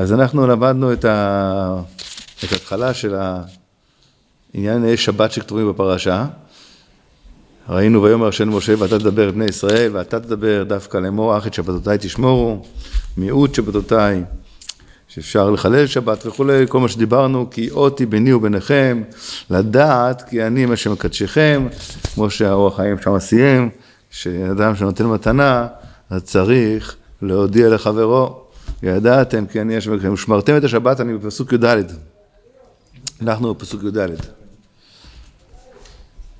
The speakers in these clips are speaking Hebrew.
אז אנחנו למדנו את, ה... את ההתחלה של העניין שבת שכתובים בפרשה. ראינו ויאמר השם משה ואתה תדבר בני ישראל ואתה תדבר דווקא לאמור אך את שבתותיי תשמורו מיעוט שבתותיי שאפשר לחלל שבת וכולי, כל מה שדיברנו, כי אותי ביני וביניכם, לדעת כי אני מה שמקדשכם, כמו שהאורח חיים שם סיים, שאדם שנותן מתנה, אז צריך להודיע לחברו, ידעתם כי אני השם מקדשכם, ושמרתם את השבת, אני בפסוק י"ד. אנחנו בפסוק י"ד.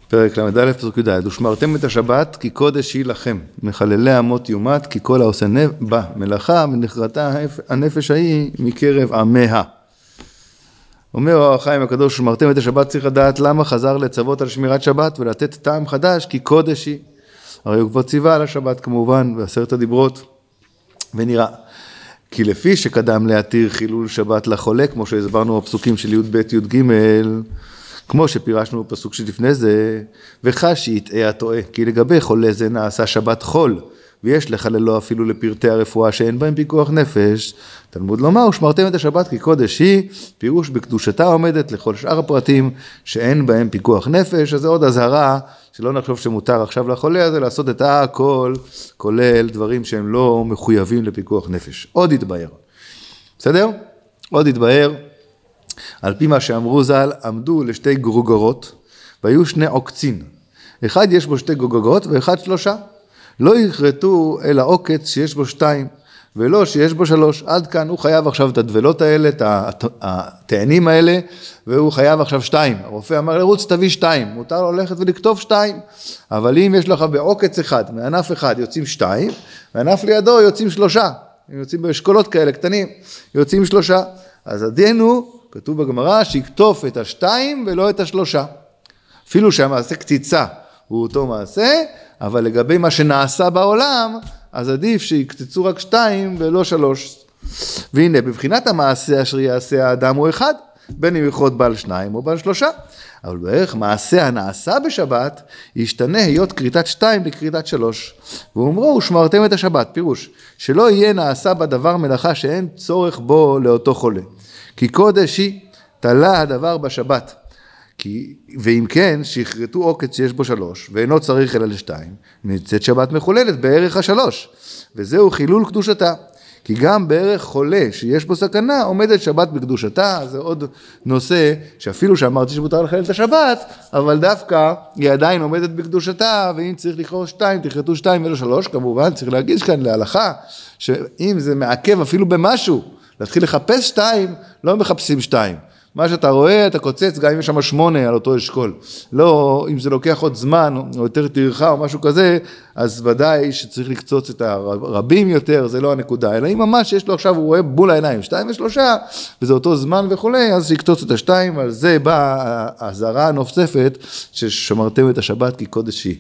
פרק ל"א, פסוק י"ד, ושמרתם את השבת כי קודש היא לכם, מחללי אמות יומת, כי כל העושה בה מלאכה, ונחרתה הנפש ההיא מקרב עמיה. אומר אור החיים הקדוש, שמרתם את השבת, צריך לדעת למה חזר לצוות על שמירת שבת ולתת טעם חדש, כי קודש היא. הרי הוא כבר ציווה על השבת כמובן, בעשרת הדיברות, ונראה. כי לפי שקדם להתיר חילול שבת לחולה, כמו שהסברנו בפסוקים של י"ב י"ג, כמו שפירשנו בפסוק שלפני זה, וחש שיטעה הטועה, כי לגבי חולה זה נעשה שבת חול, ויש לחללו אפילו לפרטי הרפואה שאין בהם פיקוח נפש. תלמוד לומר, ושמרתם את השבת כי קודש היא, פירוש בקדושתה עומדת לכל שאר הפרטים שאין בהם פיקוח נפש, אז זה עוד אזהרה, שלא נחשוב שמותר עכשיו לחולה הזה לעשות את הכל, כולל דברים שהם לא מחויבים לפיקוח נפש. עוד יתבהר. בסדר? עוד יתבהר. על פי מה שאמרו ז"ל, עמדו לשתי גרוגרות, והיו שני עוקצין. אחד יש בו שתי גרוגרות ואחד שלושה. לא יכרתו אל העוקץ שיש בו שתיים, ולא שיש בו שלוש. עד כאן הוא חייב עכשיו את הדבלות האלה, את התאנים האלה, והוא חייב עכשיו שתיים. הרופא אמר לרוץ תביא שתיים, מותר לו ללכת ולכתוב שתיים. אבל אם יש לך בעוקץ אחד, מענף אחד יוצאים שתיים, מענף לידו יוצאים שלושה. הם יוצאים באשכולות כאלה קטנים, יוצאים שלושה. אז הדין הוא כתוב בגמרא שיקטוף את השתיים ולא את השלושה. אפילו שהמעשה קציצה הוא אותו מעשה, אבל לגבי מה שנעשה בעולם, אז עדיף שיקצצו רק שתיים ולא שלוש. והנה, בבחינת המעשה אשר יעשה האדם הוא אחד, בין אם יכרות בעל שניים או בעל שלושה. אבל בערך מעשה הנעשה בשבת, ישתנה היות כריתת שתיים לכריתת שלוש. ואומרו, ושמרתם את השבת, פירוש, שלא יהיה נעשה בדבר מלאכה שאין צורך בו לאותו חולה. כי קודש היא תלה הדבר בשבת. כי, ואם כן, שיכרתו עוקץ שיש בו שלוש, ואינו צריך אלא לשתיים, נמצאת שבת מחוללת בערך השלוש, וזהו חילול קדושתה. כי גם בערך חולה שיש בו סכנה, עומדת שבת בקדושתה, זה עוד נושא שאפילו שאמרתי שמותר לחלל את השבת, אבל דווקא היא עדיין עומדת בקדושתה, ואם צריך לכרות שתיים, תכרתו שתיים ולא שלוש, כמובן צריך להגיש כאן להלכה, שאם זה מעכב אפילו במשהו, להתחיל לחפש שתיים, לא מחפשים שתיים. מה שאתה רואה, אתה קוצץ, גם אם יש שם שמונה על אותו אשכול. לא, אם זה לוקח עוד זמן, או יותר טרחה או משהו כזה, אז ודאי שצריך לקצוץ את הרבים יותר, זה לא הנקודה. אלא אם ממש יש לו עכשיו, הוא רואה בול העיניים, שתיים ושלושה, וזה אותו זמן וכולי, אז שיקצוץ את השתיים, על זה באה האזהרה הנוספת, ששמרתם את השבת כי קודש היא.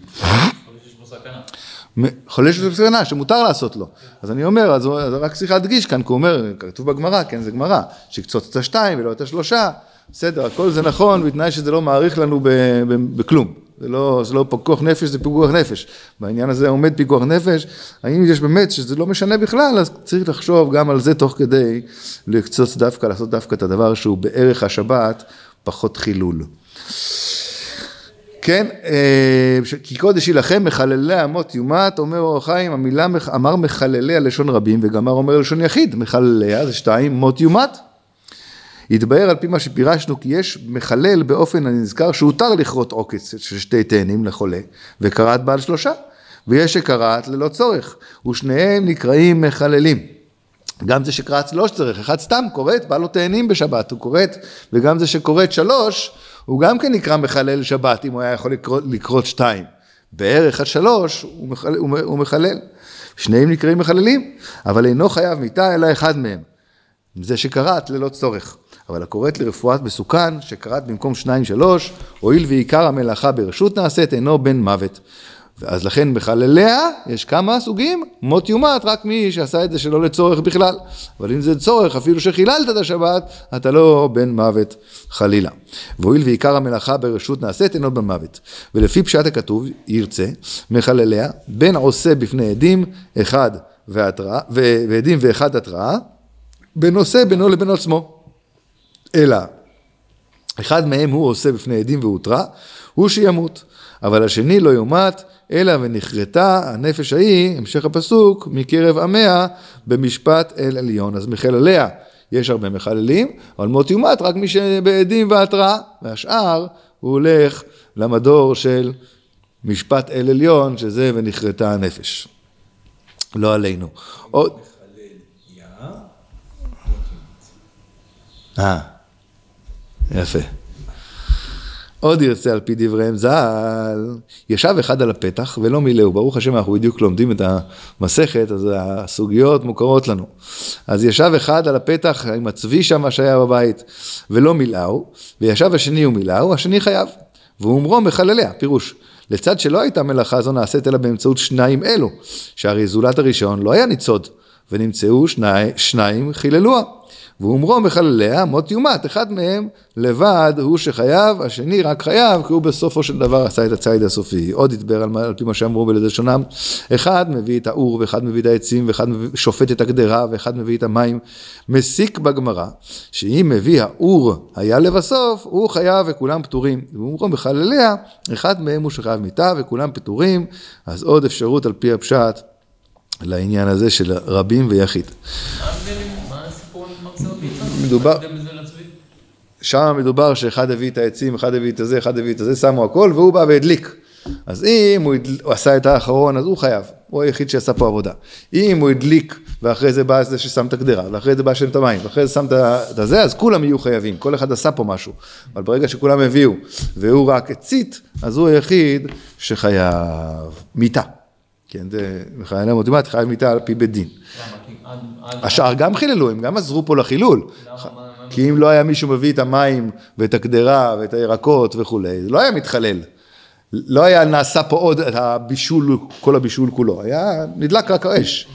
חולה שיש סכנה, שמותר לעשות לו. אז אני אומר, אז, אז רק צריך להדגיש כאן, כי הוא אומר, כתוב בגמרא, כן, זה גמרא, שיקצוץ את השתיים ולא את השלושה, בסדר, הכל זה נכון, בתנאי שזה לא מעריך לנו בכלום. זה לא, זה לא פיקוח נפש, זה פיקוח נפש. בעניין הזה עומד פיקוח נפש, האם יש באמת שזה לא משנה בכלל, אז צריך לחשוב גם על זה תוך כדי לקצוץ דווקא, לעשות דווקא את הדבר שהוא בערך השבת, פחות חילול. כן, אה, כי קודש יילחם מחללי אמות יומת, אומר אור החיים, המילה אמר מחללי הלשון רבים, וגמר אומר לשון יחיד, מחלליה זה שתיים, מות יומת. יתבהר על פי מה שפירשנו, כי יש מחלל באופן הנזכר שהותר לכרות עוקץ של שתי תאנים לחולה, וקראת בעל שלושה, ויש שקראת ללא צורך, ושניהם נקראים מחללים. גם זה שקראת לא צריך, אחד סתם קוראת, בא לו תאנים בשבת, הוא קוראת, וגם זה שקוראת שלוש, הוא גם כן נקרא מחלל שבת, אם הוא היה יכול לקרות, לקרות שתיים. בערך השלוש הוא, מחלל, הוא מחלל. שניהם נקראים מחללים, אבל אינו חייב מיתה אלא אחד מהם. זה שקראת ללא צורך. אבל הקוראת לרפואת מסוכן, שקראת במקום שניים שלוש, הואיל ועיקר המלאכה ברשות נעשית, אינו בן מוות. אז לכן בחלליה יש כמה סוגים, מות יומת, רק מי שעשה את זה שלא לצורך בכלל. אבל אם זה צורך, אפילו שחיללת את השבת, אתה לא בן מוות חלילה. והואיל ועיקר המלאכה ברשות נעשית, אינו בן מוות. ולפי פשט הכתוב, ירצה, מחלליה, בין עושה בפני עדים, אחד והתראה, ועדים ואחד התראה, בנושא בינו לבין עצמו. אלא, אחד מהם הוא עושה בפני עדים והותרה, הוא שימות. אבל השני לא יומת, אלא ונכרתה הנפש ההיא, המשך הפסוק, מקרב עמיה במשפט אל עליון. אז מחלליה יש הרבה מחללים, אבל מות יומת רק מי שבעדים והתראה, והשאר הוא הולך למדור של משפט אל עליון, שזה ונכרתה הנפש. לא עלינו. עוד... אה, יפה. עוד ירצה על פי דבריהם ז"ל, ישב אחד על הפתח ולא מילאו, ברוך השם אנחנו בדיוק לומדים את המסכת, אז הסוגיות מוכרות לנו. אז ישב אחד על הפתח עם הצבי שם שהיה בבית ולא מילאו, וישב השני ומילאו, השני חייב. ואומרו מחלליה, פירוש, לצד שלא הייתה מלאכה זו נעשית אלא באמצעות שניים אלו, שהרי זולת הראשון לא היה ניצוד, ונמצאו שני, שניים חיללוה. ואומרו מחלליה מות יומת, אחד מהם לבד הוא שחייב, השני רק חייב, כי הוא בסופו של דבר עשה את הציד הסופי. עוד ידבר על, על פי מה שאמרו בלשונם, אחד מביא את האור, ואחד מביא את העצים, ואחד שופט את הגדרה, ואחד מביא את המים. מסיק בגמרא, שאם מביא האור היה לבסוף, הוא חייב וכולם פטורים. ואומרו מחלליה, אחד מהם הוא שחייב מיתה וכולם פטורים, אז עוד אפשרות על פי הפשט לעניין הזה של רבים ויחיד. מדובר, שם מדובר שאחד הביא את העצים, אחד הביא את הזה, אחד הביא את הזה, שמו הכל והוא בא והדליק. אז אם הוא, הדל... הוא עשה את האחרון, אז הוא חייב, הוא היחיד שעשה פה עבודה. אם הוא הדליק, ואחרי זה בא זה ששם את הגדרה, ואחרי זה בא שם את המים, ואחרי זה שם את הזה, אז כולם יהיו חייבים, כל אחד עשה פה משהו. אבל ברגע שכולם הביאו, והוא רק הצית, אז הוא היחיד שחייב מיתה. כן, זה מחיילי מוטימט, חייב מיתה על פי בית דין. השאר גם חיללו, הם גם עזרו פה לחילול. כי אם לא היה מישהו מביא את המים ואת הקדרה ואת הירקות וכולי, זה לא היה מתחלל. לא היה נעשה פה עוד הבישול, כל הבישול כולו, היה נדלק רק האש.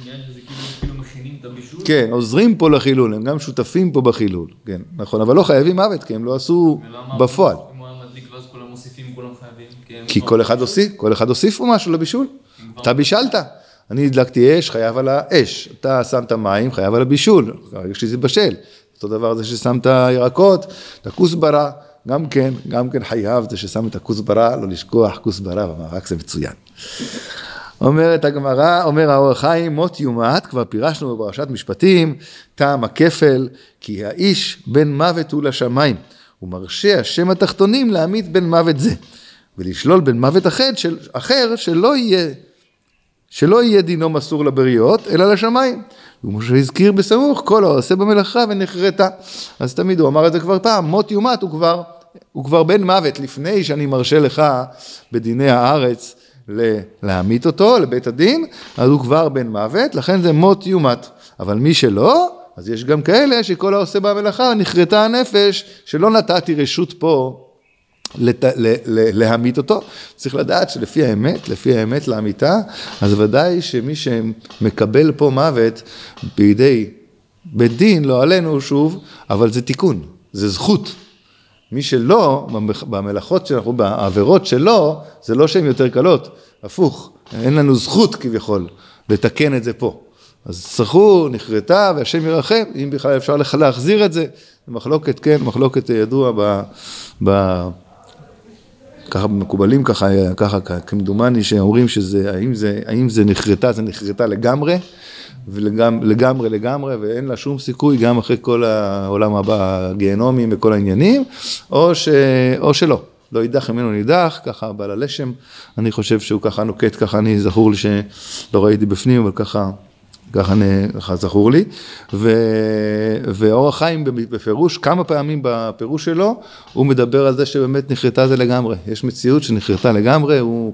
כן, עוזרים פה לחילול, הם גם שותפים פה בחילול, כן, נכון, אבל לא חייבים מוות, כי הם לא עשו בפועל. כי כל אחד הוסיף, כל אחד הוסיף משהו לבישול. אתה בישלת. אני הדלקתי אש, חייב על האש. אתה שמת מים, חייב על הבישול. ברגע שזה בשל. אותו דבר זה ששמת ירקות, את הכוסברה, גם כן, גם כן חייב זה ששם את הכוסברה, לא לשכוח כוסברה במרק זה מצוין. אומרת הגמרא, אומר האור החיים, מות יומת, כבר פירשנו בפרשת משפטים, טעם הכפל, כי האיש בין מוות הוא לשמיים, ומרשה השם התחתונים להמית בין מוות זה, ולשלול בין מוות אחר, של, אחר שלא יהיה שלא יהיה דינו מסור לבריות, אלא לשמיים. כמו שהזכיר בסמוך, כל העושה במלאכה ונחרטה. אז תמיד הוא אמר את זה כבר פעם, מות יומת הוא כבר, הוא כבר בן מוות, לפני שאני מרשה לך בדיני הארץ להמית אותו לבית הדין, אז הוא כבר בן מוות, לכן זה מות יומת. אבל מי שלא, אז יש גם כאלה שכל העושה במלאכה נחרטה הנפש, שלא נתתי רשות פה לת, ל, ל, להמית אותו, צריך לדעת שלפי האמת, לפי האמת לאמיתה, אז ודאי שמי שמקבל פה מוות בידי בית דין, לא עלינו שוב, אבל זה תיקון, זה זכות. מי שלא, במלאכות שאנחנו, בעבירות שלו, זה לא שהן יותר קלות, הפוך, אין לנו זכות כביכול לתקן את זה פה. אז צרכו, נכרתה, והשם ירחם, אם בכלל אפשר להחזיר את זה, מחלוקת, כן, מחלוקת ידוע ב... ב ככה מקובלים ככה, ככה כמדומני שאומרים שזה, האם זה, האם זה נחרטה, זה נחרטה לגמרי, ולגמרי לגמרי, ואין לה שום סיכוי גם אחרי כל העולם הבא, הגיהנומים וכל העניינים, או, ש, או שלא. לא יידח ממנו נידח, ככה בעל הלשם, אני חושב שהוא ככה נוקט, ככה אני זכור לי שלא ראיתי בפנים, אבל ככה ככה זכור לי, ו, ואור החיים בפירוש, כמה פעמים בפירוש שלו, הוא מדבר על זה שבאמת נחרטה זה לגמרי, יש מציאות שנחרטה לגמרי, הוא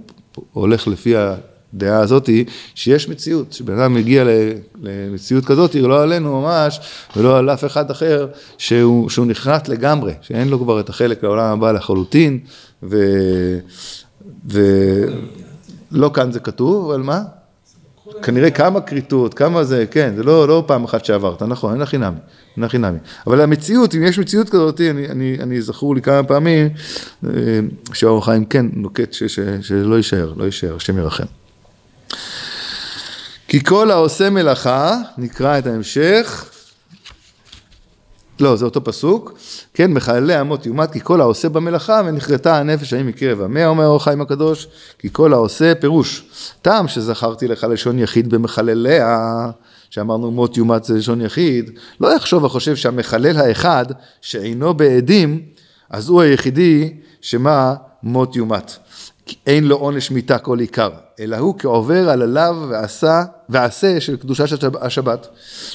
הולך לפי הדעה הזאתי, שיש מציאות, שבן אדם מגיע למציאות כזאת, לא עלינו ממש, ולא על אף אחד אחר, שהוא, שהוא נחרט לגמרי, שאין לו כבר את החלק לעולם הבא לחלוטין, ו... ולא כאן זה כתוב, אבל מה? כנראה כמה כריתות, כמה זה, כן, זה לא, לא פעם אחת שעברת, נכון, אין הכי נמי, אין הכי נמי. אבל המציאות, אם יש מציאות כזאת, אני, אני, אני זכור לי כמה פעמים, אה, שאור החיים כן נוקט ש, ש, שלא יישאר, לא יישאר, השם ירחם. כי כל העושה מלאכה, נקרא את ההמשך, לא, זה אותו פסוק, כן, מחללי אמות יומת, כי כל העושה במלאכה ונכרתה הנפש ההיא מקרב עמיה, אומר אור חיים הקדוש, כי כל העושה פירוש. טעם שזכרתי לך לשון יחיד במחלליה, שאמרנו מות יומת זה לשון יחיד, לא יחשוב וחושב שהמחלל האחד, שאינו בעדים, אז הוא היחידי שמה מות יומת. אין לו עונש מיתה כל עיקר, אלא הוא כעובר על הלאו ועשה, ועשה של קדושת השבת.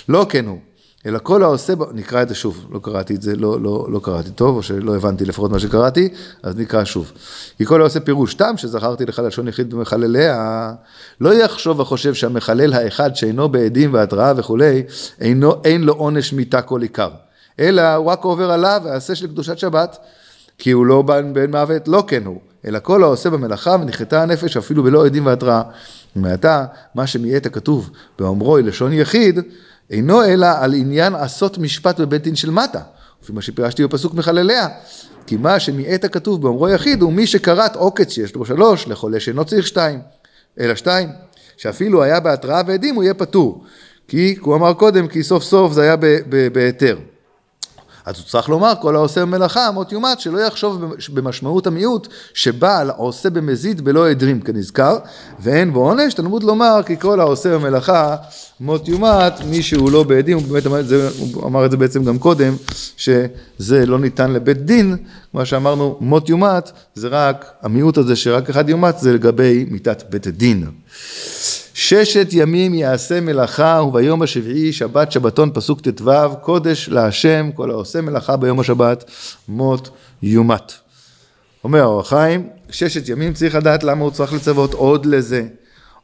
לא כן הוא. אלא כל העושה, נקרא את זה שוב, לא קראתי את זה, לא, לא, לא קראתי טוב, או שלא הבנתי לפחות מה שקראתי, אז נקרא שוב. כי כל העושה פירוש תם, שזכרתי לך לשון יחיד במחלליה, לא יחשוב וחושב שהמחלל האחד שאינו בעדים והתראה וכולי, אינו, אין לו עונש מיתה כל עיקר. אלא הוא רק עובר עליו ועשה של קדושת שבת, כי הוא לא בן בן מוות, לא כן הוא, אלא כל העושה במלאכה ונכרתה הנפש אפילו בלא עדים והתראה. ומעתה, מה שמיעט הכתוב באומרו לשון יחיד, אינו אלא על עניין עשות משפט בבית דין של מטה, לפי מה שפירשתי בפסוק מחלליה. כי מה שמיעט הכתוב באומרו יחיד הוא מי שקראת עוקץ שיש לו שלוש, לחולה שאינו צריך שתיים, אלא שתיים, שאפילו היה בהתראה ועדים הוא יהיה פטור. כי הוא אמר קודם, כי סוף סוף זה היה בהיתר. אז הוא צריך לומר, כל העושה במלאכה, אמות יומת, שלא יחשוב במשמעות המיעוט, שבעל עושה במזיד בלא עדרים כנזכר, ואין בו עונש, תלמוד לומר, כי כל העושה במלאכה, מות יומת, מי שהוא לא בעדים, הוא באמת אמר את זה, הוא אמר את זה בעצם גם קודם, שזה לא ניתן לבית דין, כמו שאמרנו, מות יומת, זה רק, המיעוט הזה שרק אחד יומת, זה לגבי מיתת בית הדין. ששת ימים יעשה מלאכה וביום השביעי שבת שבתון פסוק ט"ו קודש להשם כל העושה מלאכה ביום השבת מות יומת. אומר האור החיים ששת ימים צריך לדעת למה הוא צריך לצוות עוד לזה.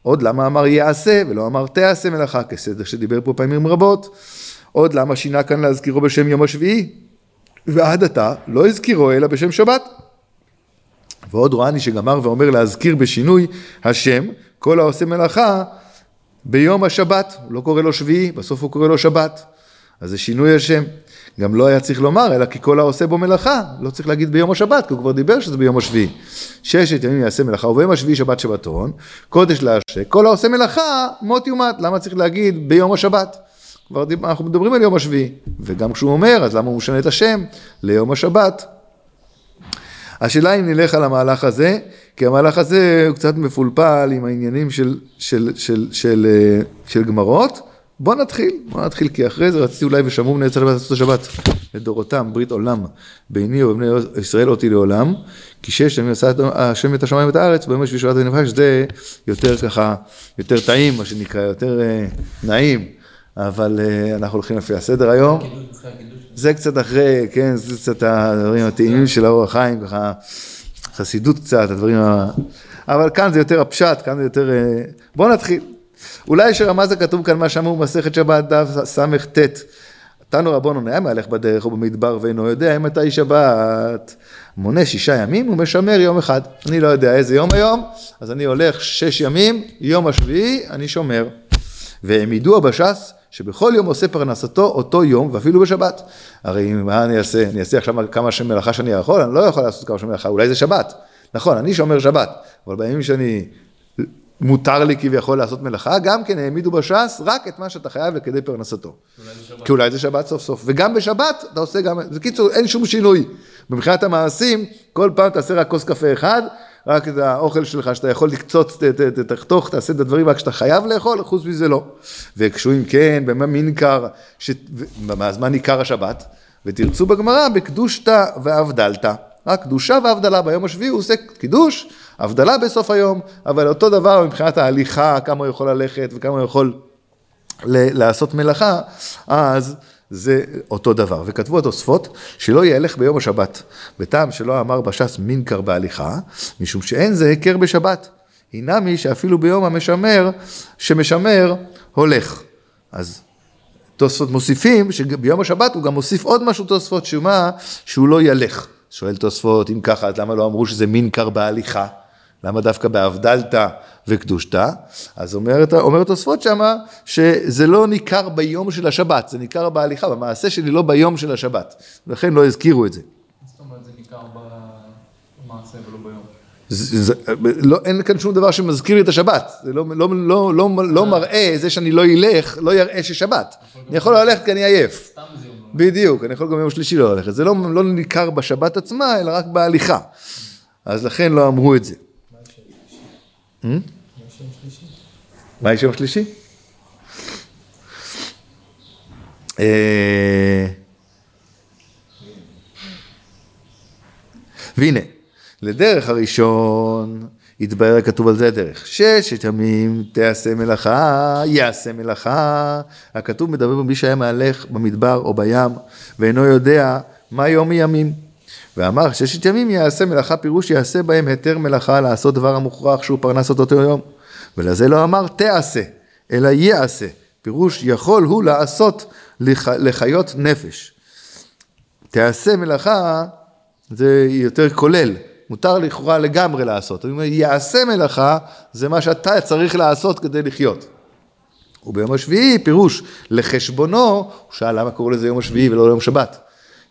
עוד למה אמר יעשה ולא אמר תעשה מלאכה כסדר שדיבר פה פעמים רבות. עוד למה שינה כאן להזכירו בשם יום השביעי ועד עתה לא הזכירו אלא בשם שבת. ועוד רואני שגמר ואומר להזכיר בשינוי השם כל העושה מלאכה ביום השבת, הוא לא קורא לו שביעי, בסוף הוא קורא לו שבת. אז זה שינוי השם. גם לא היה צריך לומר, אלא כי כל העושה בו מלאכה, לא צריך להגיד ביום השבת, כי הוא כבר דיבר שזה ביום השביעי. ששת ימים יעשה מלאכה, וביום השביעי שבת שבתון, קודש להשם, כל העושה מלאכה, מות יומת. למה צריך להגיד ביום השבת? כבר דיב... אנחנו מדברים על יום השביעי, וגם כשהוא אומר, אז למה הוא משנה את השם ליום השבת? השאלה אם נלך על המהלך הזה, כי המהלך הזה הוא קצת מפולפל עם העניינים של, של, של, של, אה, של גמרות. בוא נתחיל, בוא נתחיל, כי אחרי זה רציתי אולי ושמעו בני ישראל לעשות השבת. לדורותם, ברית עולם, ביני ובני ישראל אותי לעולם, כי שש ימים עשה השם את השמיים ואת הארץ, ביום השביעי שבת ונפש, זה יותר ככה, יותר טעים, מה שנקרא, יותר uh, נעים, אבל uh, אנחנו הולכים לפי הסדר היום. זה קצת אחרי, כן, זה קצת הדברים הטעימים של האור החיים, ככה חסידות קצת, הדברים ה... אבל כאן זה יותר הפשט, כאן זה יותר... אה, בואו נתחיל. אולי שרמז הכתוב כאן מה שאמרו במסכת שבת דף סט, תנו רבונו נהיה מהלך בדרך או במדבר ואינו יודע אם מתי שבת. מונה שישה ימים ומשמר יום אחד. אני לא יודע איזה יום היום, אז אני הולך שש ימים, יום השביעי אני שומר. והם ידעו בש"ס שבכל יום עושה פרנסתו אותו יום ואפילו בשבת. הרי מה אני אעשה? אני אעשה עכשיו כמה שם מלאכה שאני יכול? אני לא יכול לעשות כמה שם מלאכה, אולי זה שבת. נכון, אני שומר שבת, אבל בימים שאני, מותר לי כביכול לעשות מלאכה, גם כן העמידו בש"ס רק את מה שאתה חייב לכדי פרנסתו. כי אולי זה שבת סוף סוף. וגם בשבת אתה עושה גם, בקיצור אין שום שינוי. מבחינת המעשים, כל פעם תעשה רק כוס קפה אחד, רק את האוכל שלך שאתה יכול לקצוץ, תחתוך, תעשה את הדברים רק שאתה חייב לאכול, חוץ מזה לא. וכשהוא אם כן, במה מין קר, ש... מהזמן עיקר השבת, ותרצו בגמרא בקדושתא והבדלתא. רק קדושה והבדלה ביום השביעי הוא עושה קידוש, הבדלה בסוף היום, אבל אותו דבר מבחינת ההליכה, כמה הוא יכול ללכת וכמה הוא יכול לעשות מלאכה, אז זה אותו דבר. וכתבו התוספות שלא ילך ביום השבת, בטעם שלא אמר בש"ס מינקר בהליכה, משום שאין זה היכר בשבת. הנמי שאפילו ביום המשמר, שמשמר, הולך. אז תוספות מוסיפים שביום השבת הוא גם מוסיף עוד משהו תוספות, שמה? שהוא לא ילך. שואל תוספות, אם ככה, אז למה לא אמרו שזה מינקר בהליכה? למה דווקא בהבדלתא וקדושתא? אז אומרת, אומר תוספות שמה שזה לא ניכר ביום של השבת, זה ניכר בהליכה, במעשה שלי לא ביום של השבת, לכן לא הזכירו את זה. זאת אומרת זה ניכר במעשה ולא ביום? זה, זה, לא, אין כאן שום דבר שמזכיר לי את השבת, זה לא, לא, לא, לא, לא מראה, זה שאני לא אלך, לא יראה ששבת. אני יכול ללכת כי אני עייף. יום לא בדיוק, אני יכול גם ביום שלישי לא ללכת. זה לא, לא ניכר בשבת עצמה, אלא רק בהליכה. אז לכן לא אמרו את זה. Hmm? מה יש יום שלישי? אה, והנה, לדרך הראשון התברר כתוב על זה דרך. ששת ימים תעשה מלאכה, יעשה מלאכה. הכתוב מדבר במי שהיה מהלך במדבר או בים ואינו יודע מה יום מימים. ואמר ששת ימים יעשה מלאכה פירוש יעשה בהם היתר מלאכה לעשות דבר המוכרח שהוא פרנס אותו יום. ולזה לא אמר תעשה, אלא יעשה. פירוש יכול הוא לעשות לח... לחיות נפש. תעשה מלאכה זה יותר כולל, מותר לכאורה לגמרי לעשות. אני אומר, יעשה מלאכה זה מה שאתה צריך לעשות כדי לחיות. וביום השביעי פירוש לחשבונו, הוא שאל למה קוראים לזה יום השביעי ולא יום שבת.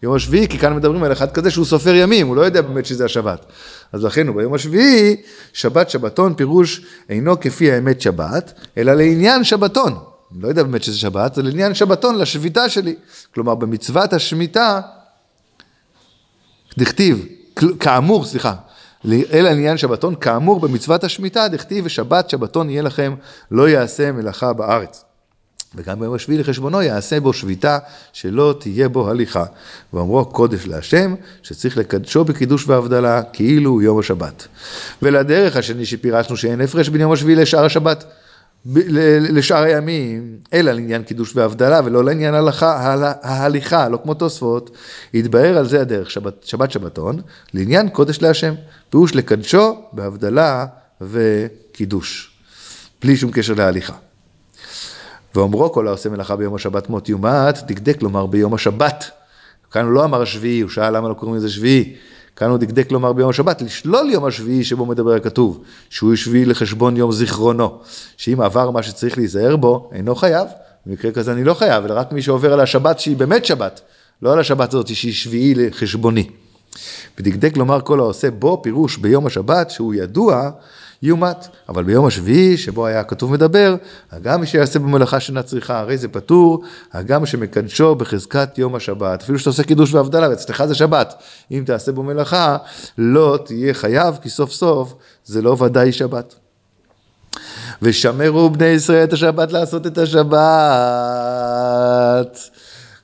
יום השביעי, כי כאן מדברים על אחד כזה שהוא סופר ימים, הוא לא יודע באמת שזה השבת. אז לכן הוא ביום השביעי, שבת שבתון פירוש אינו כפי האמת שבת, אלא לעניין שבתון. אני לא יודע באמת שזה שבת, זה לעניין שבתון, לשביתה שלי. כלומר, במצוות השמיטה, דכתיב, כאמור, סליחה, אלא לעניין שבתון, כאמור במצוות השמיטה, דכתיב ושבת שבתון יהיה לכם, לא יעשה מלאכה בארץ. וגם ביום השביעי לחשבונו יעשה בו שביתה שלא תהיה בו הליכה. ואומרו קודש להשם שצריך לקדשו בקידוש והבדלה כאילו יום השבת. ולדרך השני שפירשנו שאין הפרש בין יום השביעי לשאר השבת. לשאר הימים, אלא לעניין קידוש והבדלה ולא לעניין הלכה, ההליכה, לא כמו תוספות, יתבהר על זה הדרך, שבת, שבת שבתון, לעניין קודש להשם, פירוש לקדשו בהבדלה וקידוש, בלי שום קשר להליכה. ואומרו כל העושה מלאכה ביום השבת מות יומת, דקדק לומר ביום השבת. כאן הוא לא אמר שביעי, הוא שאל למה לא קוראים לזה שביעי. כאן הוא דקדק לומר ביום השבת, לשלול יום השביעי שבו מדבר הכתוב, שהוא שביעי לחשבון יום זיכרונו, שאם עבר מה שצריך להיזהר בו, אינו חייב. במקרה כזה אני לא חייב, אלא רק מי שעובר על השבת שהיא באמת שבת, לא על השבת הזאת שהיא שביעי לחשבוני. ודקדק לומר כל העושה בו פירוש ביום השבת שהוא ידוע יומת. אבל ביום השביעי, שבו היה כתוב מדבר, הגם מי שיעשה במלאכה שאינה צריכה, הרי זה פטור, הגם שמקדשו בחזקת יום השבת. אפילו שאתה עושה קידוש והבדלה, ואצלך זה שבת. אם תעשה בו מלאכה, לא תהיה חייב, כי סוף סוף זה לא ודאי שבת. ושמרו בני ישראל את השבת לעשות את השבת.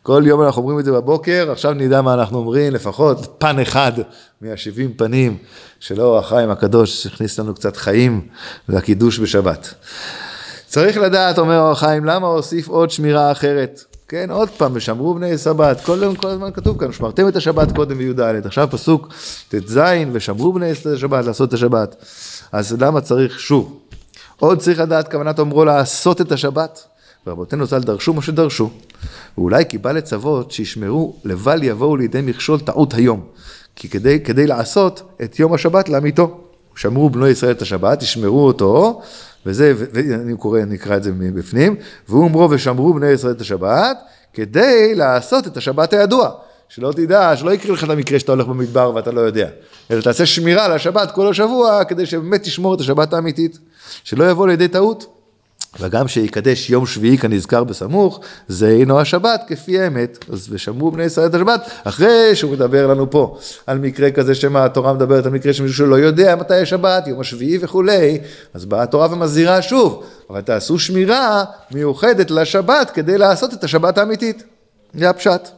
כל יום אנחנו אומרים את זה בבוקר, עכשיו נדע מה אנחנו אומרים, לפחות פן אחד מהשבעים פנים של אור החיים הקדוש שהכניס לנו קצת חיים והקידוש בשבת. צריך לדעת, אומר אור החיים, למה הוסיף עוד שמירה אחרת? כן, עוד פעם, ושמרו בני סבת, כל, כל הזמן כתוב כאן, שמרתם את השבת קודם בי"ד, עכשיו פסוק ט"ז, ושמרו בני השבת, לעשות את השבת. אז למה צריך שוב? עוד צריך לדעת כוונת אומרו לעשות את השבת. ורבותינו ז"ל דרשו מה שדרשו. ואולי כי בא לצוות שישמרו לבל יבואו לידי מכשול טעות היום. כי כדי, כדי לעשות את יום השבת לאמיתו. שמרו בנו ישראל את השבת, ישמרו אותו, וזה, ואני קורא, נקרא את זה מבפנים, והוא אומרו ושמרו בני ישראל את השבת, כדי לעשות את השבת הידוע. שלא תדע, שלא יקרה לך את המקרה שאתה הולך במדבר ואתה לא יודע, אלא תעשה שמירה לשבת כל השבוע, כדי שבאמת תשמור את השבת האמיתית, שלא יבוא לידי טעות. וגם שיקדש יום שביעי כנזכר בסמוך, זה אינו השבת כפי האמת. אז ושמרו בני ישראל את השבת, אחרי שהוא מדבר לנו פה על מקרה כזה שמה התורה מדברת על מקרה שמישהו שלא יודע מתי השבת, יום השביעי וכולי, אז באה התורה ומזהירה שוב, אבל תעשו שמירה מיוחדת לשבת כדי לעשות את השבת האמיתית. זה הפשט.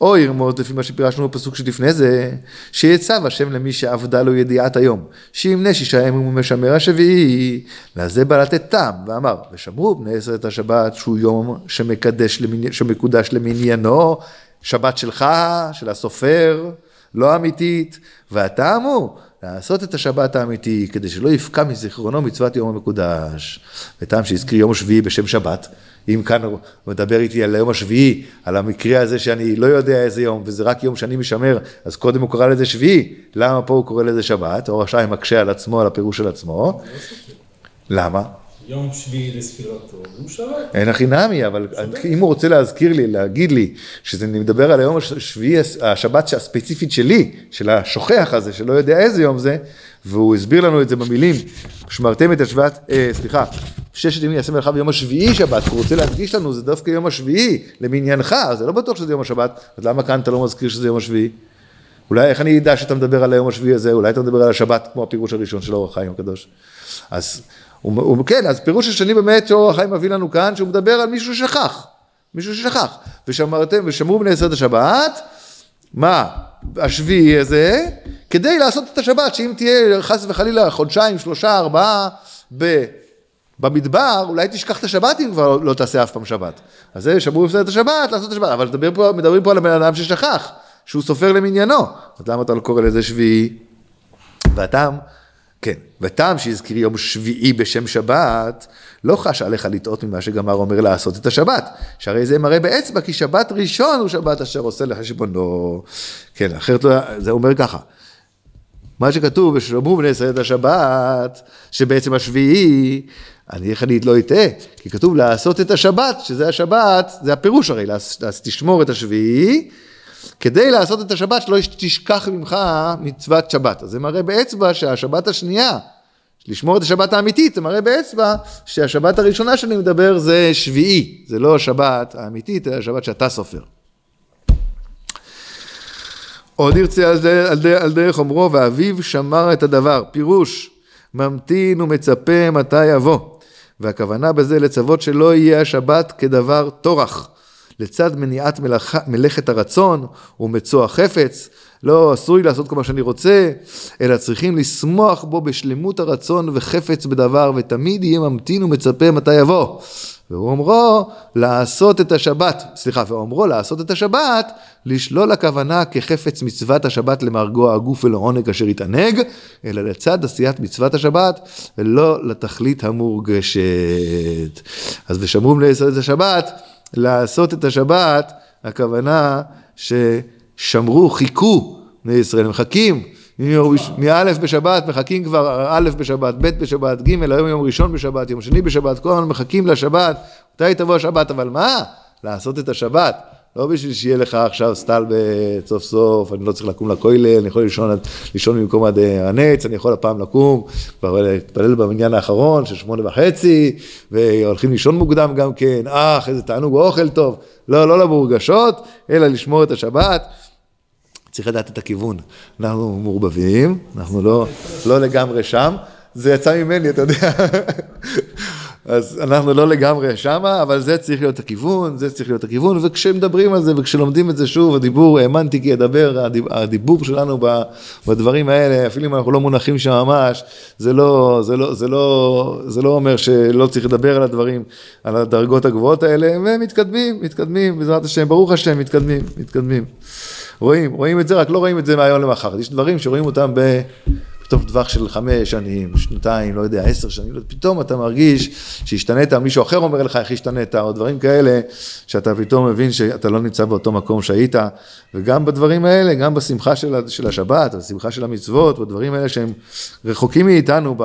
או ירמוז לפי מה שפירשנו בפסוק שלפני זה, שיצב השם למי שעבדה לו ידיעת היום, שימנה שישה ימים ומשמר השביעי, לזה בא לתת טעם, ואמר, ושמרו בני עשרת השבת שהוא יום שמקדש, למני, שמקודש למניינו, שבת שלך, של הסופר, לא אמיתית, והטעם הוא לעשות את השבת האמיתי, כדי שלא יפקע מזיכרונו מצוות יום המקודש. וטעם שהזכיר יום שביעי בשם שבת, אם כאן הוא מדבר איתי על היום השביעי, על המקרה הזה שאני לא יודע איזה יום, וזה רק יום שאני משמר, אז קודם הוא קורא לזה שביעי, למה פה הוא קורא לזה שבת? אור השעיים מקשה על עצמו, על הפירוש של עצמו. למה? יום שביעי לספירתו, הוא שבת. אין הכי נמי, אבל אם הוא רוצה להזכיר לי, להגיד לי, שזה מדבר על היום השביעי, השבת הספציפית שלי, של השוכח הזה, שלא יודע איזה יום זה, והוא הסביר לנו את זה במילים, שמרתם את השבט, אה, סליחה, ששת ימים יעשה מלאכה ביום השביעי שבת, הוא רוצה להדגיש לנו, זה דווקא יום השביעי, למניינך, זה לא בטוח שזה יום השבת, אז למה כאן אתה לא מזכיר שזה יום השביעי? אולי איך אני אדע שאתה מדבר על היום השביעי הזה, אולי אתה מדבר על השבת, כמו הפירוש הראשון של אור החיים הקדוש. אז הוא, הוא, כן, אז פירוש השני באמת שאור החיים מביא לנו כאן, שהוא מדבר על מישהו ששכח, מישהו ששכח. ושמרתם, ושמרו בני עשרת השבת, מה, השביעי הזה, כדי לעשות את השבת, שאם תהיה חס וחלילה חודשיים, שלושה, ארבעה, ב... במדבר, אולי תשכח את השבת אם כבר לא תעשה אף פעם שבת. אז זה שמרו את השבת, לעשות את השבת, אבל מדברים פה, מדברים פה על הבן אדם ששכח, שהוא סופר למניינו. אז למה אתה לא קורא לזה שביעי? והטעם, כן, והטעם שהזכיר יום שביעי בשם שבת, לא חש עליך לטעות ממה שגמר אומר לעשות את השבת, שהרי זה מראה באצבע כי שבת ראשון הוא שבת אשר עושה לחשבונו. כן, אחרת לא, זה אומר ככה. מה שכתוב, ושלמו בני ישראל את השבת, שבעצם השביעי, אני אני לא אטעה, כי כתוב לעשות את השבת, שזה השבת, זה הפירוש הרי, תשמור את השביעי, כדי לעשות את השבת שלא תשכח ממך מצוות שבת. אז זה מראה באצבע שהשבת השנייה, לשמור את השבת האמיתית, זה מראה באצבע שהשבת הראשונה שאני מדבר זה שביעי, זה לא השבת האמיתית, זה השבת שאתה סופר. עוד ירצה על, על, על דרך אומרו, ואביו שמר את הדבר. פירוש, ממתין ומצפה מתי יבוא. והכוונה בזה לצוות שלא יהיה השבת כדבר טורח. לצד מניעת מלאכ... מלאכת הרצון ומצוא החפץ, לא לי לעשות כל מה שאני רוצה, אלא צריכים לשמוח בו בשלמות הרצון וחפץ בדבר, ותמיד יהיה ממתין ומצפה מתי יבוא. והוא אומרו לעשות את השבת, סליחה, ואומרו לעשות את השבת, לשלול הכוונה כחפץ מצוות השבת למרגוע הגוף ולעונג אשר יתענג, אלא לצד עשיית מצוות השבת, ולא לתכלית המורגשת. אז ושמרו לעשות את השבת, לעשות את השבת, הכוונה ששמרו, חיכו בני ישראל, מחכים. מאלף בשבת, מחכים כבר א' בשבת, ב' בשבת, ג', היום יום ראשון בשבת, יום שני בשבת, כל הזמן מחכים לשבת, מתי תבוא השבת, אבל מה? לעשות את השבת. לא בשביל שיהיה לך עכשיו סטלבט סוף סוף, אני לא צריך לקום לכולל, אני יכול לישון, לישון במקום עד הנץ, אני יכול הפעם לקום, כבר להתפלל במניין האחרון של שמונה וחצי, והולכים לישון מוקדם גם כן, אך איזה תענוג אוכל טוב, לא, לא למורגשות, אלא לשמור את השבת. צריך לדעת את הכיוון. אנחנו מעורבבים, אנחנו לא, לא לגמרי שם. זה יצא ממני, אתה יודע. אז אנחנו לא לגמרי שמה, אבל זה צריך להיות הכיוון, זה צריך להיות הכיוון, וכשמדברים על זה וכשלומדים את זה שוב, הדיבור, האמנתי כי ידבר, הדיבור שלנו בדברים האלה, אפילו אם אנחנו לא מונחים שם ממש, זה לא, זה לא, זה לא, זה לא אומר שלא צריך לדבר על הדברים, על הדרגות הגבוהות האלה, ומתקדמים, מתקדמים, בעזרת השם, ברוך השם, מתקדמים, מתקדמים. רואים, רואים את זה, רק לא רואים את זה מהיום למחר. יש דברים שרואים אותם ב... פתאום טווח של חמש שנים, שנתיים, לא יודע, עשר שנים, פתאום אתה מרגיש שהשתנית, מישהו אחר אומר לך איך השתנית, או דברים כאלה, שאתה פתאום מבין שאתה לא נמצא באותו מקום שהיית, וגם בדברים האלה, גם בשמחה של, של השבת, בשמחה של המצוות, בדברים האלה שהם רחוקים מאיתנו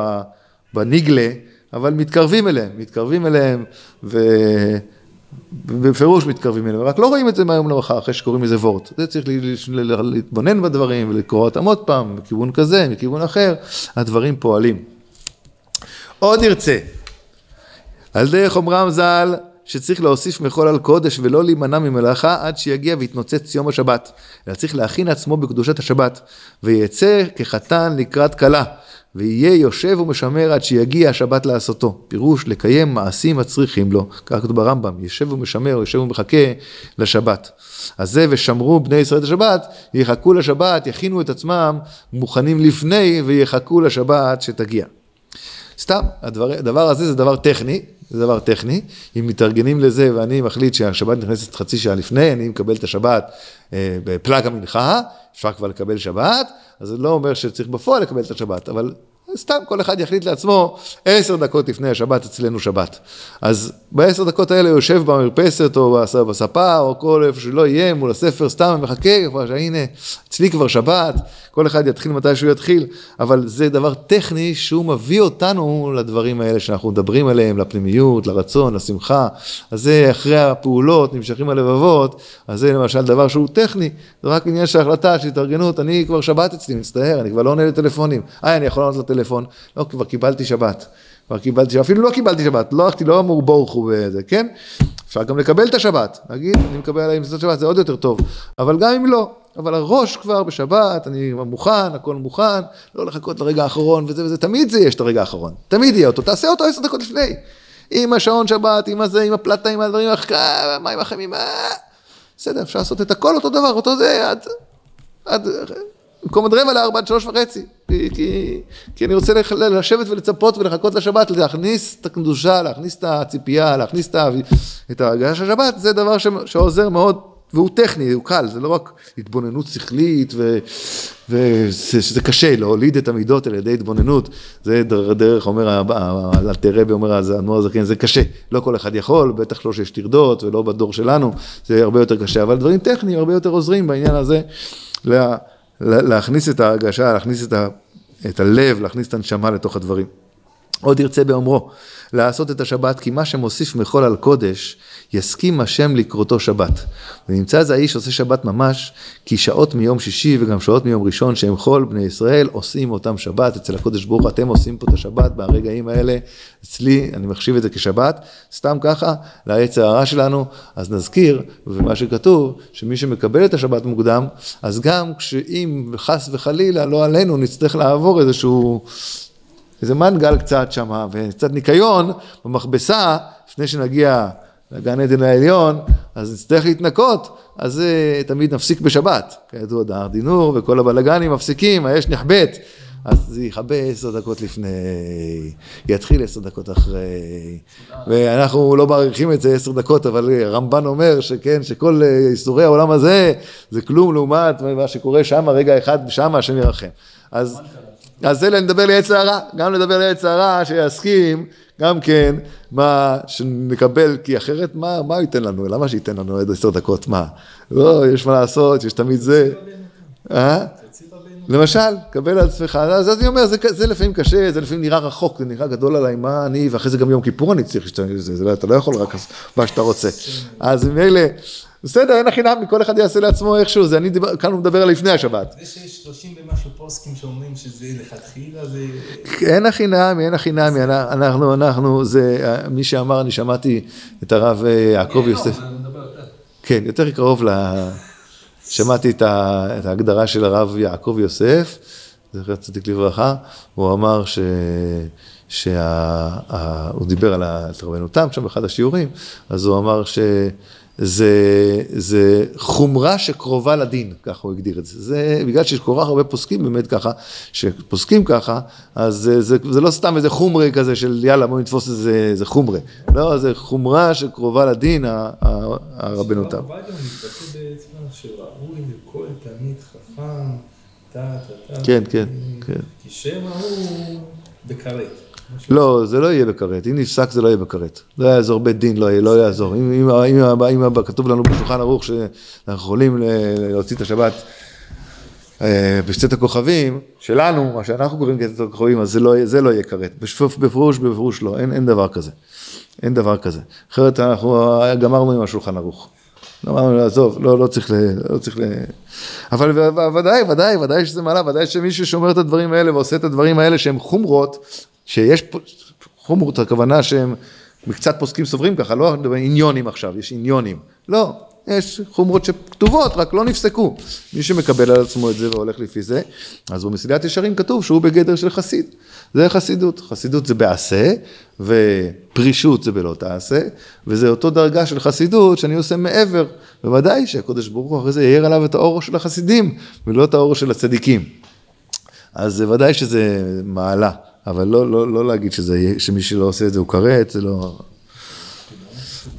בניגלה, אבל מתקרבים אליהם, מתקרבים אליהם, ו... בפירוש מתקרבים אליהם, רק לא רואים את זה מהיום למחר אחרי שקוראים איזה וורט. זה צריך להתבונן בדברים ולקרוא אותם עוד פעם, מכיוון כזה, מכיוון אחר, הדברים פועלים. עוד ירצה, על דרך אומרם ז"ל, שצריך להוסיף מחול על קודש ולא להימנע ממלאכה עד שיגיע ויתנוצץ יום השבת, אלא צריך להכין עצמו בקדושת השבת, ויצא כחתן לקראת כלה. ויהיה יושב ומשמר עד שיגיע השבת לעשותו. פירוש לקיים מעשים הצריכים לו, כך כתוב ברמב"ם, יושב ומשמר, יושב ומחכה לשבת. אז זה ושמרו בני ישראל את השבת, יחכו לשבת, יכינו את עצמם מוכנים לפני ויחכו לשבת שתגיע. סתם, הדבר, הדבר הזה זה דבר טכני, זה דבר טכני, אם מתארגנים לזה ואני מחליט שהשבת נכנסת חצי שעה לפני, אני מקבל את השבת אה, בפלאג המנחה, אפשר כבר לקבל שבת, אז זה לא אומר שצריך בפועל לקבל את השבת, אבל סתם כל אחד יחליט לעצמו עשר דקות לפני השבת אצלנו שבת. אז בעשר דקות האלה הוא יושב במרפסת או בספה או כל איפה שלא יהיה מול הספר סתם מחכה כבר שהנה אצלי כבר שבת, כל אחד יתחיל מתי שהוא יתחיל, אבל זה דבר טכני שהוא מביא אותנו לדברים האלה שאנחנו מדברים עליהם, לפנימיות, לרצון, לשמחה. אז זה אחרי הפעולות, נמשכים הלבבות, אז זה למשל דבר שהוא טכני, זה רק עניין של החלטה, של התארגנות, אני כבר שבת אצלי, מצטער, אני כבר לא עונה לטלפונים. אה, אני יכול לענות לטלפון, לא, כבר קיבלתי שבת. כבר קיבלתי, אפילו לא קיבלתי שבת, לא הלכתי, לא אמור בורכו וזה, כן? אפשר גם לקבל את השבת, להגיד, אני מקבל עליהם את השבת, זה עוד יותר טוב, אבל גם אם לא, אבל הראש כבר בשבת, אני מוכן, הכל מוכן, לא לחכות לרגע האחרון וזה וזה, תמיד זה יש את הרגע האחרון, תמיד יהיה אותו, תעשה אותו עשר דקות לפני, עם השעון שבת, עם הזה, עם הפלטה, עם הדברים, מה עם החיים, בסדר, אפשר לעשות את הכל אותו דבר, אותו זה, עד, עד, במקום עד רבע לארבע עד שלוש וחצי, כי, כי, כי אני רוצה לשבת ולצפות ולחכות לשבת, להכניס את הקדושה, להכניס את הציפייה, להכניס את ההרגשה של השבת, זה דבר ש, שעוזר מאוד, והוא טכני, הוא קל, זה לא רק התבוננות שכלית, ושזה קשה להוליד את המידות על ידי התבוננות, זה דרך, אומר, אלתר אומר, האדמו"ר הזקן, זה קשה, לא כל אחד יכול, בטח לא שיש טרדות ולא בדור שלנו, זה הרבה יותר קשה, אבל דברים טכניים הרבה יותר עוזרים בעניין הזה. לה, להכניס את ההרגשה, להכניס את, ה, את הלב, להכניס את הנשמה לתוך הדברים. עוד ירצה באומרו, לעשות את השבת, כי מה שמוסיף מחול על קודש, יסכים השם לקרותו שבת. ונמצא זה האיש עושה שבת ממש, כי שעות מיום שישי וגם שעות מיום ראשון שהם חול, בני ישראל עושים אותם שבת, אצל הקודש ברוך אתם עושים פה את השבת ברגעים האלה, אצלי, אני מחשיב את זה כשבת, סתם ככה, לעץ ההערה שלנו, אז נזכיר, ומה שכתוב, שמי שמקבל את השבת מוקדם, אז גם כשאם חס וחלילה, לא עלינו, נצטרך לעבור איזשהו... איזה מנגל קצת שם, וקצת ניקיון במכבסה, לפני שנגיע לגן עדן העליון, אז נצטרך להתנקות, אז זה תמיד נפסיק בשבת. כידוע, דהר דינור וכל הבלגנים מפסיקים, האש נחבאת. אז זה יכבה עשר דקות לפני, יתחיל עשר דקות אחרי, ואנחנו לא מעריכים את זה עשר דקות, אבל רמב"ן אומר שכן, שכל איסורי העולם הזה זה כלום לעומת מה שקורה שם, רגע אחד שם, השם ירחם. אז אז זה לדבר לעץ הרע, גם לדבר לעץ הרע שיסכים, גם כן, מה שנקבל, כי אחרת מה, מה ייתן לנו? למה שייתן לנו עוד עשר דקות? מה? לא, יש מה לעשות, יש תמיד זה. אה? למשל, קבל על עצמך, אז אני אומר, זה, זה לפעמים קשה, זה לפעמים נראה רחוק, זה נראה גדול עליי, מה אני, ואחרי זה גם יום כיפור אני צריך להשתמש בזה, אתה לא יכול רק מה שאתה רוצה. אז ממילא, בסדר, אין הכי נמי, כל אחד יעשה לעצמו איכשהו, זה אני דיבר, כאן הוא מדבר על לפני השבת. זה שיש 30 ומשהו פוסקים שאומרים שזה לכתחילה, זה... אין הכי נמי, אין הכי נמי, אנחנו, אנחנו, זה, מי שאמר, אני שמעתי את הרב אה, יעקב לא, יוסף. כן, יותר קרוב ל... שמעתי את ההגדרה של הרב יעקב יוסף, זכר צדיק לברכה, הוא אמר ש... שהוא דיבר על רבנותם שם באחד השיעורים, אז הוא אמר ש... זה, זה חומרה שקרובה לדין, ככה הוא הגדיר את זה. זה בגלל שיש כל כך הרבה פוסקים באמת ככה, שפוסקים ככה, אז זה, זה, זה לא סתם איזה חומרי כזה של יאללה בוא נתפוס איזה, איזה חומרי. לא, זה חומרה שקרובה לדין, הרבנותם. הרב עובדיה מתבטא בעצם שראוי לכל תלמיד חכם, טה טה טה. כן, כן, כן. כי שמא הוא בכרת. לא, זה לא יהיה בכרת, אם נפסק זה לא יהיה בכרת. לא יעזור בית דין, לא, לא יעזור. אם, אם, אם, אם, כתוב לנו בשולחן ערוך שאנחנו יכולים להוציא את השבת אה, בשצאת הכוכבים, שלנו, מה שאנחנו קוראים כצאת הכוכבים, אז זה לא, זה לא יהיה כרת. בפירוש, בפירוש לא, אין, אין דבר כזה. אין דבר כזה. אחרת אנחנו גמרנו עם השולחן ערוך. אמרנו, עזוב, לא, לא צריך ל... לא צריך ל... אבל ודאי, ודאי, ודאי שזה מעלה, ודאי שמי ששומר את הדברים האלה ועושה את הדברים האלה שהם חומרות, שיש פה, חומרות, הכוונה שהם קצת פוסקים סוברים ככה, לא עניונים עכשיו, יש עניונים. לא, יש חומרות שכתובות, רק לא נפסקו. מי שמקבל על עצמו את זה והולך לפי זה, אז במסילת ישרים כתוב שהוא בגדר של חסיד. זה חסידות. חסידות זה בעשה, ופרישות זה בלא תעשה, וזה אותו דרגה של חסידות שאני עושה מעבר. בוודאי שהקדוש ברוך הוא אחרי זה יאיר עליו את האור של החסידים, ולא את האור של הצדיקים. אז ודאי שזה מעלה. אבל לא, לא, לא להגיד שזה, שמי שלא עושה את זה הוא כרת, זה לא...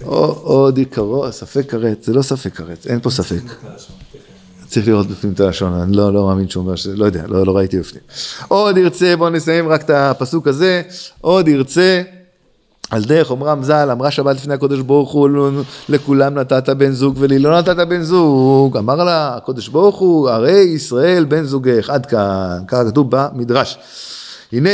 או, עוד עיקרו, ספק כרת, זה לא ספק כרת, אין פה ספק. צריך לראות בפנים את הלשון, אני לא, לא מאמין שהוא אומר ש... לא יודע, לא, לא ראיתי בפנים. עוד ירצה, בואו נסיים רק את הפסוק הזה, עוד ירצה על דרך אומרם ז"ל, אמרה שבת לפני הקודש ברוך הוא, לכולם נתת בן זוג ולי לא נתת בן זוג. אמר לה הקודש ברוך הוא, הרי ישראל בן זוגך, עד כאן, ככה כתוב במדרש. הנה,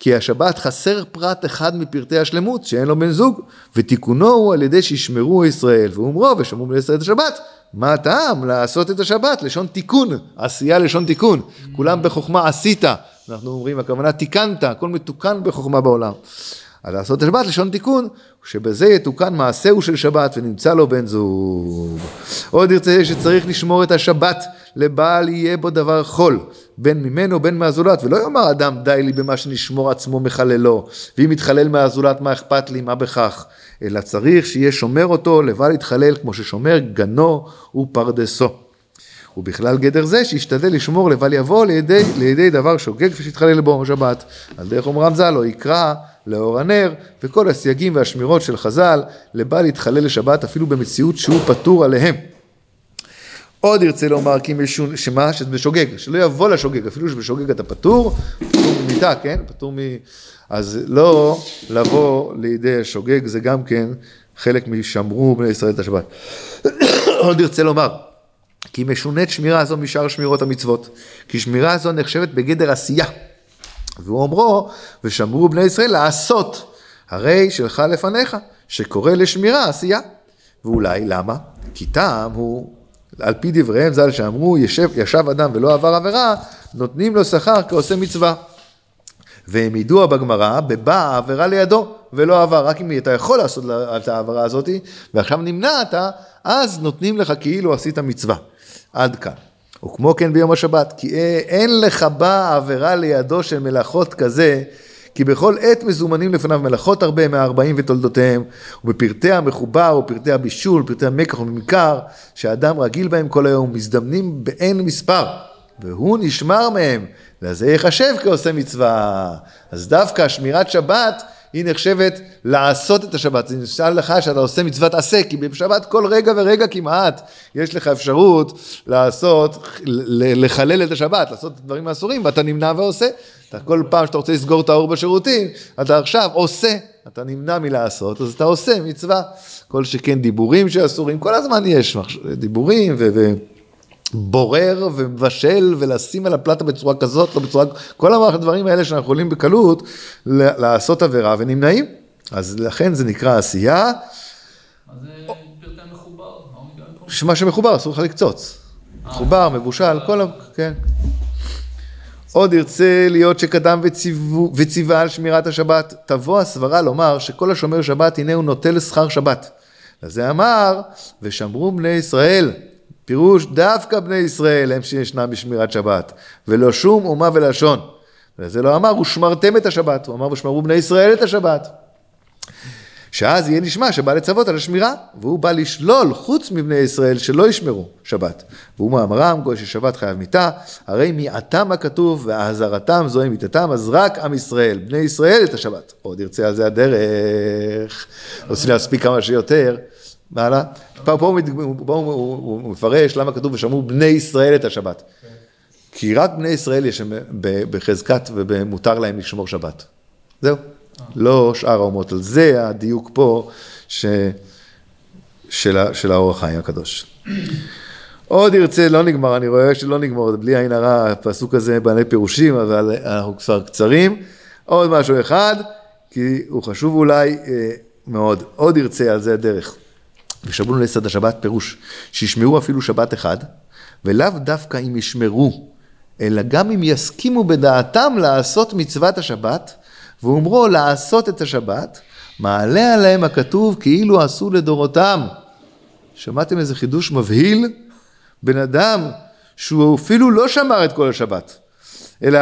כי השבת חסר פרט אחד מפרטי השלמות, שאין לו בן זוג, ותיקונו הוא על ידי שישמרו ישראל, ואומרו ושמרו בני ישראל את השבת. מה הטעם לעשות את השבת? לשון תיקון, עשייה לשון תיקון. כולם בחוכמה עשית. אנחנו אומרים, הכוונה תיקנת, הכל מתוקן בחוכמה בעולם. אז לעשות את השבת לשון תיקון, שבזה יתוקן מעשהו של שבת ונמצא לו בן זוג. עוד ירצה שצריך לשמור את השבת, לבעל יהיה בו דבר חול, בין ממנו בין מהזולת, ולא יאמר אדם די לי במה שנשמור עצמו מחללו, ואם יתחלל מהזולת מה אכפת לי, מה בכך, אלא צריך שיהיה שומר אותו לבל יתחלל כמו ששומר גנו ופרדסו. ובכלל גדר זה שישתדל לשמור לבל יבוא לידי, לידי דבר שוגג ושיתחלל בו שבת. על דרך אומרם ז"ל לא יקרא לאור הנר וכל הסייגים והשמירות של חז"ל לבל יתחלל לשבת אפילו במציאות שהוא פטור עליהם. עוד ירצה לומר כי משון, שמה? שזה בשוגג, שלא יבוא לשוגג, אפילו שבשוגג אתה פטור, פטור ממיתה, כן? פטור מ... אז לא לבוא לידי השוגג זה גם כן חלק משמרו בני ישראל את השבת. עוד ירצה לומר כי משונית שמירה זו משאר שמירות המצוות, כי שמירה זו נחשבת בגדר עשייה. והוא אומרו, ושמרו בני ישראל לעשות, הרי שלך לפניך, שקורא לשמירה עשייה. ואולי, למה? כי טעם הוא, על פי דבריהם ז"ל שאמרו, ישב, ישב אדם ולא עבר עבירה, נותנים לו שכר כעושה מצווה. והם ידוע בגמרא, בבא העבירה לידו, ולא עבר. רק אם אתה יכול לעשות את העבירה הזאת, ועכשיו נמנעת, אז נותנים לך כאילו עשית מצווה. עד כאן. וכמו כן ביום השבת, כי אין לך בה עבירה לידו של מלאכות כזה, כי בכל עת מזומנים לפניו מלאכות הרבה מהארבעים ותולדותיהם, ובפרטי המחובר ופרטי הבישול, פרטי המקח וממכר, שאדם רגיל בהם כל היום, מזדמנים באין מספר, והוא נשמר מהם, לזה ייחשב כעושה מצווה. אז דווקא שמירת שבת היא נחשבת לעשות את השבת. זה נשאל לך שאתה עושה מצוות עשה, כי בשבת כל רגע ורגע כמעט יש לך אפשרות לעשות, לחלל את השבת, לעשות דברים אסורים, ואתה נמנע ועושה. אתה כל פעם שאתה רוצה לסגור את האור בשירותים, אתה עכשיו עושה, אתה נמנע מלעשות, אז אתה עושה מצווה. כל שכן דיבורים שאסורים, כל הזמן יש דיבורים ו... ו- בורר ומבשל ולשים על הפלטה בצורה כזאת, לא בצורה, כל הדברים האלה שאנחנו יכולים בקלות לעשות עבירה ונמנעים. אז לכן זה נקרא עשייה. אז זה פרטי מחובר, מה שמחובר אסור לך לקצוץ. מחובר, מבושל, כל ה... כן. עוד ירצה להיות שקדם וציווה על שמירת השבת, תבוא הסברה לומר שכל השומר שבת הנה הוא נוטל שכר שבת. לזה אמר, ושמרו בני ישראל פירוש דווקא בני ישראל הם שישנם בשמירת שבת, ולא שום אומה ולשון. וזה לא אמר, ושמרתם את השבת, הוא אמר, ושמרו בני ישראל את השבת. שאז יהיה נשמע שבא לצוות על השמירה, והוא בא לשלול חוץ מבני ישראל שלא ישמרו שבת. והוא מאמרם, גוי ששבת חייב מיתה, הרי מיעתם הכתוב, והאזהרתם זוהי מיתתם, אז רק עם ישראל, בני ישראל את השבת. עוד ירצה על זה הדרך, רוצים להספיק כמה שיותר. והלאה. פה, הוא, הוא מפרש למה כתוב ושמעו בני ישראל את השבת. כי רק בני ישראל יש בחזקת ומותר להם לשמור שבת. זהו. לא שאר האומות. על זה הדיוק פה ש... של, של האור החיים הקדוש. עוד ירצה, לא נגמר, אני רואה שלא נגמר, בלי עין הרע, הפסוק הזה בעלי פירושים, אבל אנחנו כבר קצרים. עוד משהו אחד, כי הוא חשוב אולי אה, מאוד. עוד ירצה על זה הדרך. ושמעו לסד השבת פירוש, שישמעו אפילו שבת אחד, ולאו דווקא אם ישמרו, אלא גם אם יסכימו בדעתם לעשות מצוות השבת, ואומרו לעשות את השבת, מעלה עליהם הכתוב כאילו עשו לדורותם. שמעתם איזה חידוש מבהיל? בן אדם שהוא אפילו לא שמר את כל השבת, אלא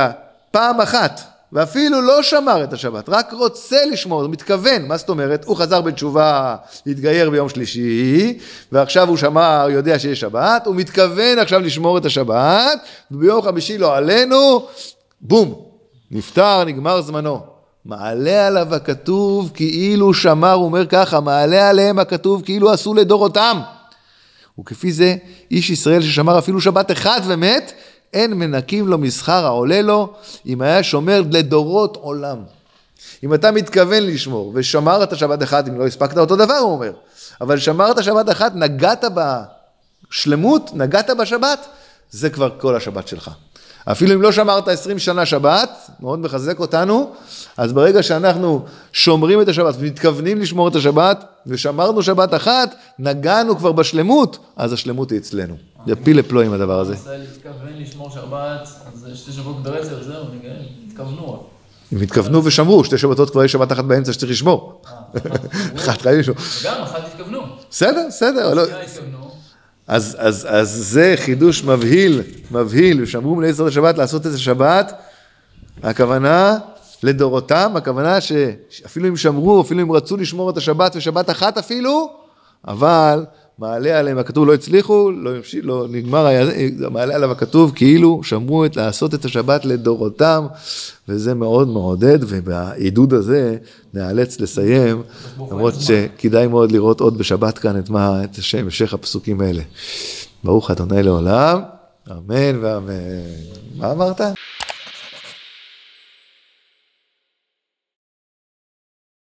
פעם אחת ואפילו לא שמר את השבת, רק רוצה לשמור, הוא מתכוון, מה זאת אומרת? הוא חזר בתשובה, התגייר ביום שלישי, ועכשיו הוא שמר, יודע שיש שבת, הוא מתכוון עכשיו לשמור את השבת, וביום חמישי לא עלינו, בום, נפטר, נגמר זמנו. מעלה עליו הכתוב כאילו שמר, הוא אומר ככה, מעלה עליהם הכתוב כאילו עשו לדורותם. וכפי זה, איש ישראל ששמר אפילו שבת אחד ומת, אין מנקים לו משכר העולה לו, אם היה שומר לדורות עולם. אם אתה מתכוון לשמור ושמרת שבת אחת, אם לא הספקת אותו דבר, הוא אומר, אבל שמרת שבת אחת, נגעת בשלמות, נגעת בשבת, זה כבר כל השבת שלך. אפילו אם לא שמרת 20 שנה שבת, מאוד מחזק אותנו, אז ברגע שאנחנו שומרים את השבת ומתכוונים לשמור את השבת, ושמרנו שבת אחת, נגענו כבר בשלמות, אז השלמות היא אצלנו. זה פיל לפלוא עם הדבר הזה. ישראל התכוון לשמור שבת, אז שתי שבועות ברצף, זהו, נגמר, התכוונו. הם התכוונו ושמרו, שתי שבתות כבר יש שבת אחת באמצע שצריך לשמור. אחת חייבים לשמור. וגם אחת התכוונו. בסדר, בסדר, לא... אז, אז, אז זה חידוש מבהיל, מבהיל, ושמרו מלאי יסוד השבת לעשות את השבת, הכוונה לדורותם, הכוונה שאפילו אם שמרו, אפילו אם רצו לשמור את השבת ושבת אחת אפילו, אבל מעלה עליהם הכתוב לא הצליחו, לא ימשיך, לא נגמר, היה, מעלה עליו הכתוב כאילו שמרו את, לעשות את השבת לדורותם, וזה מאוד מעודד, ובעידוד הזה נאלץ לסיים, למרות שכדאי מאוד לראות עוד בשבת כאן את מה, את השם, המשך הפסוקים האלה. ברוך אדוני לעולם, אמן ואמן. מה אמרת?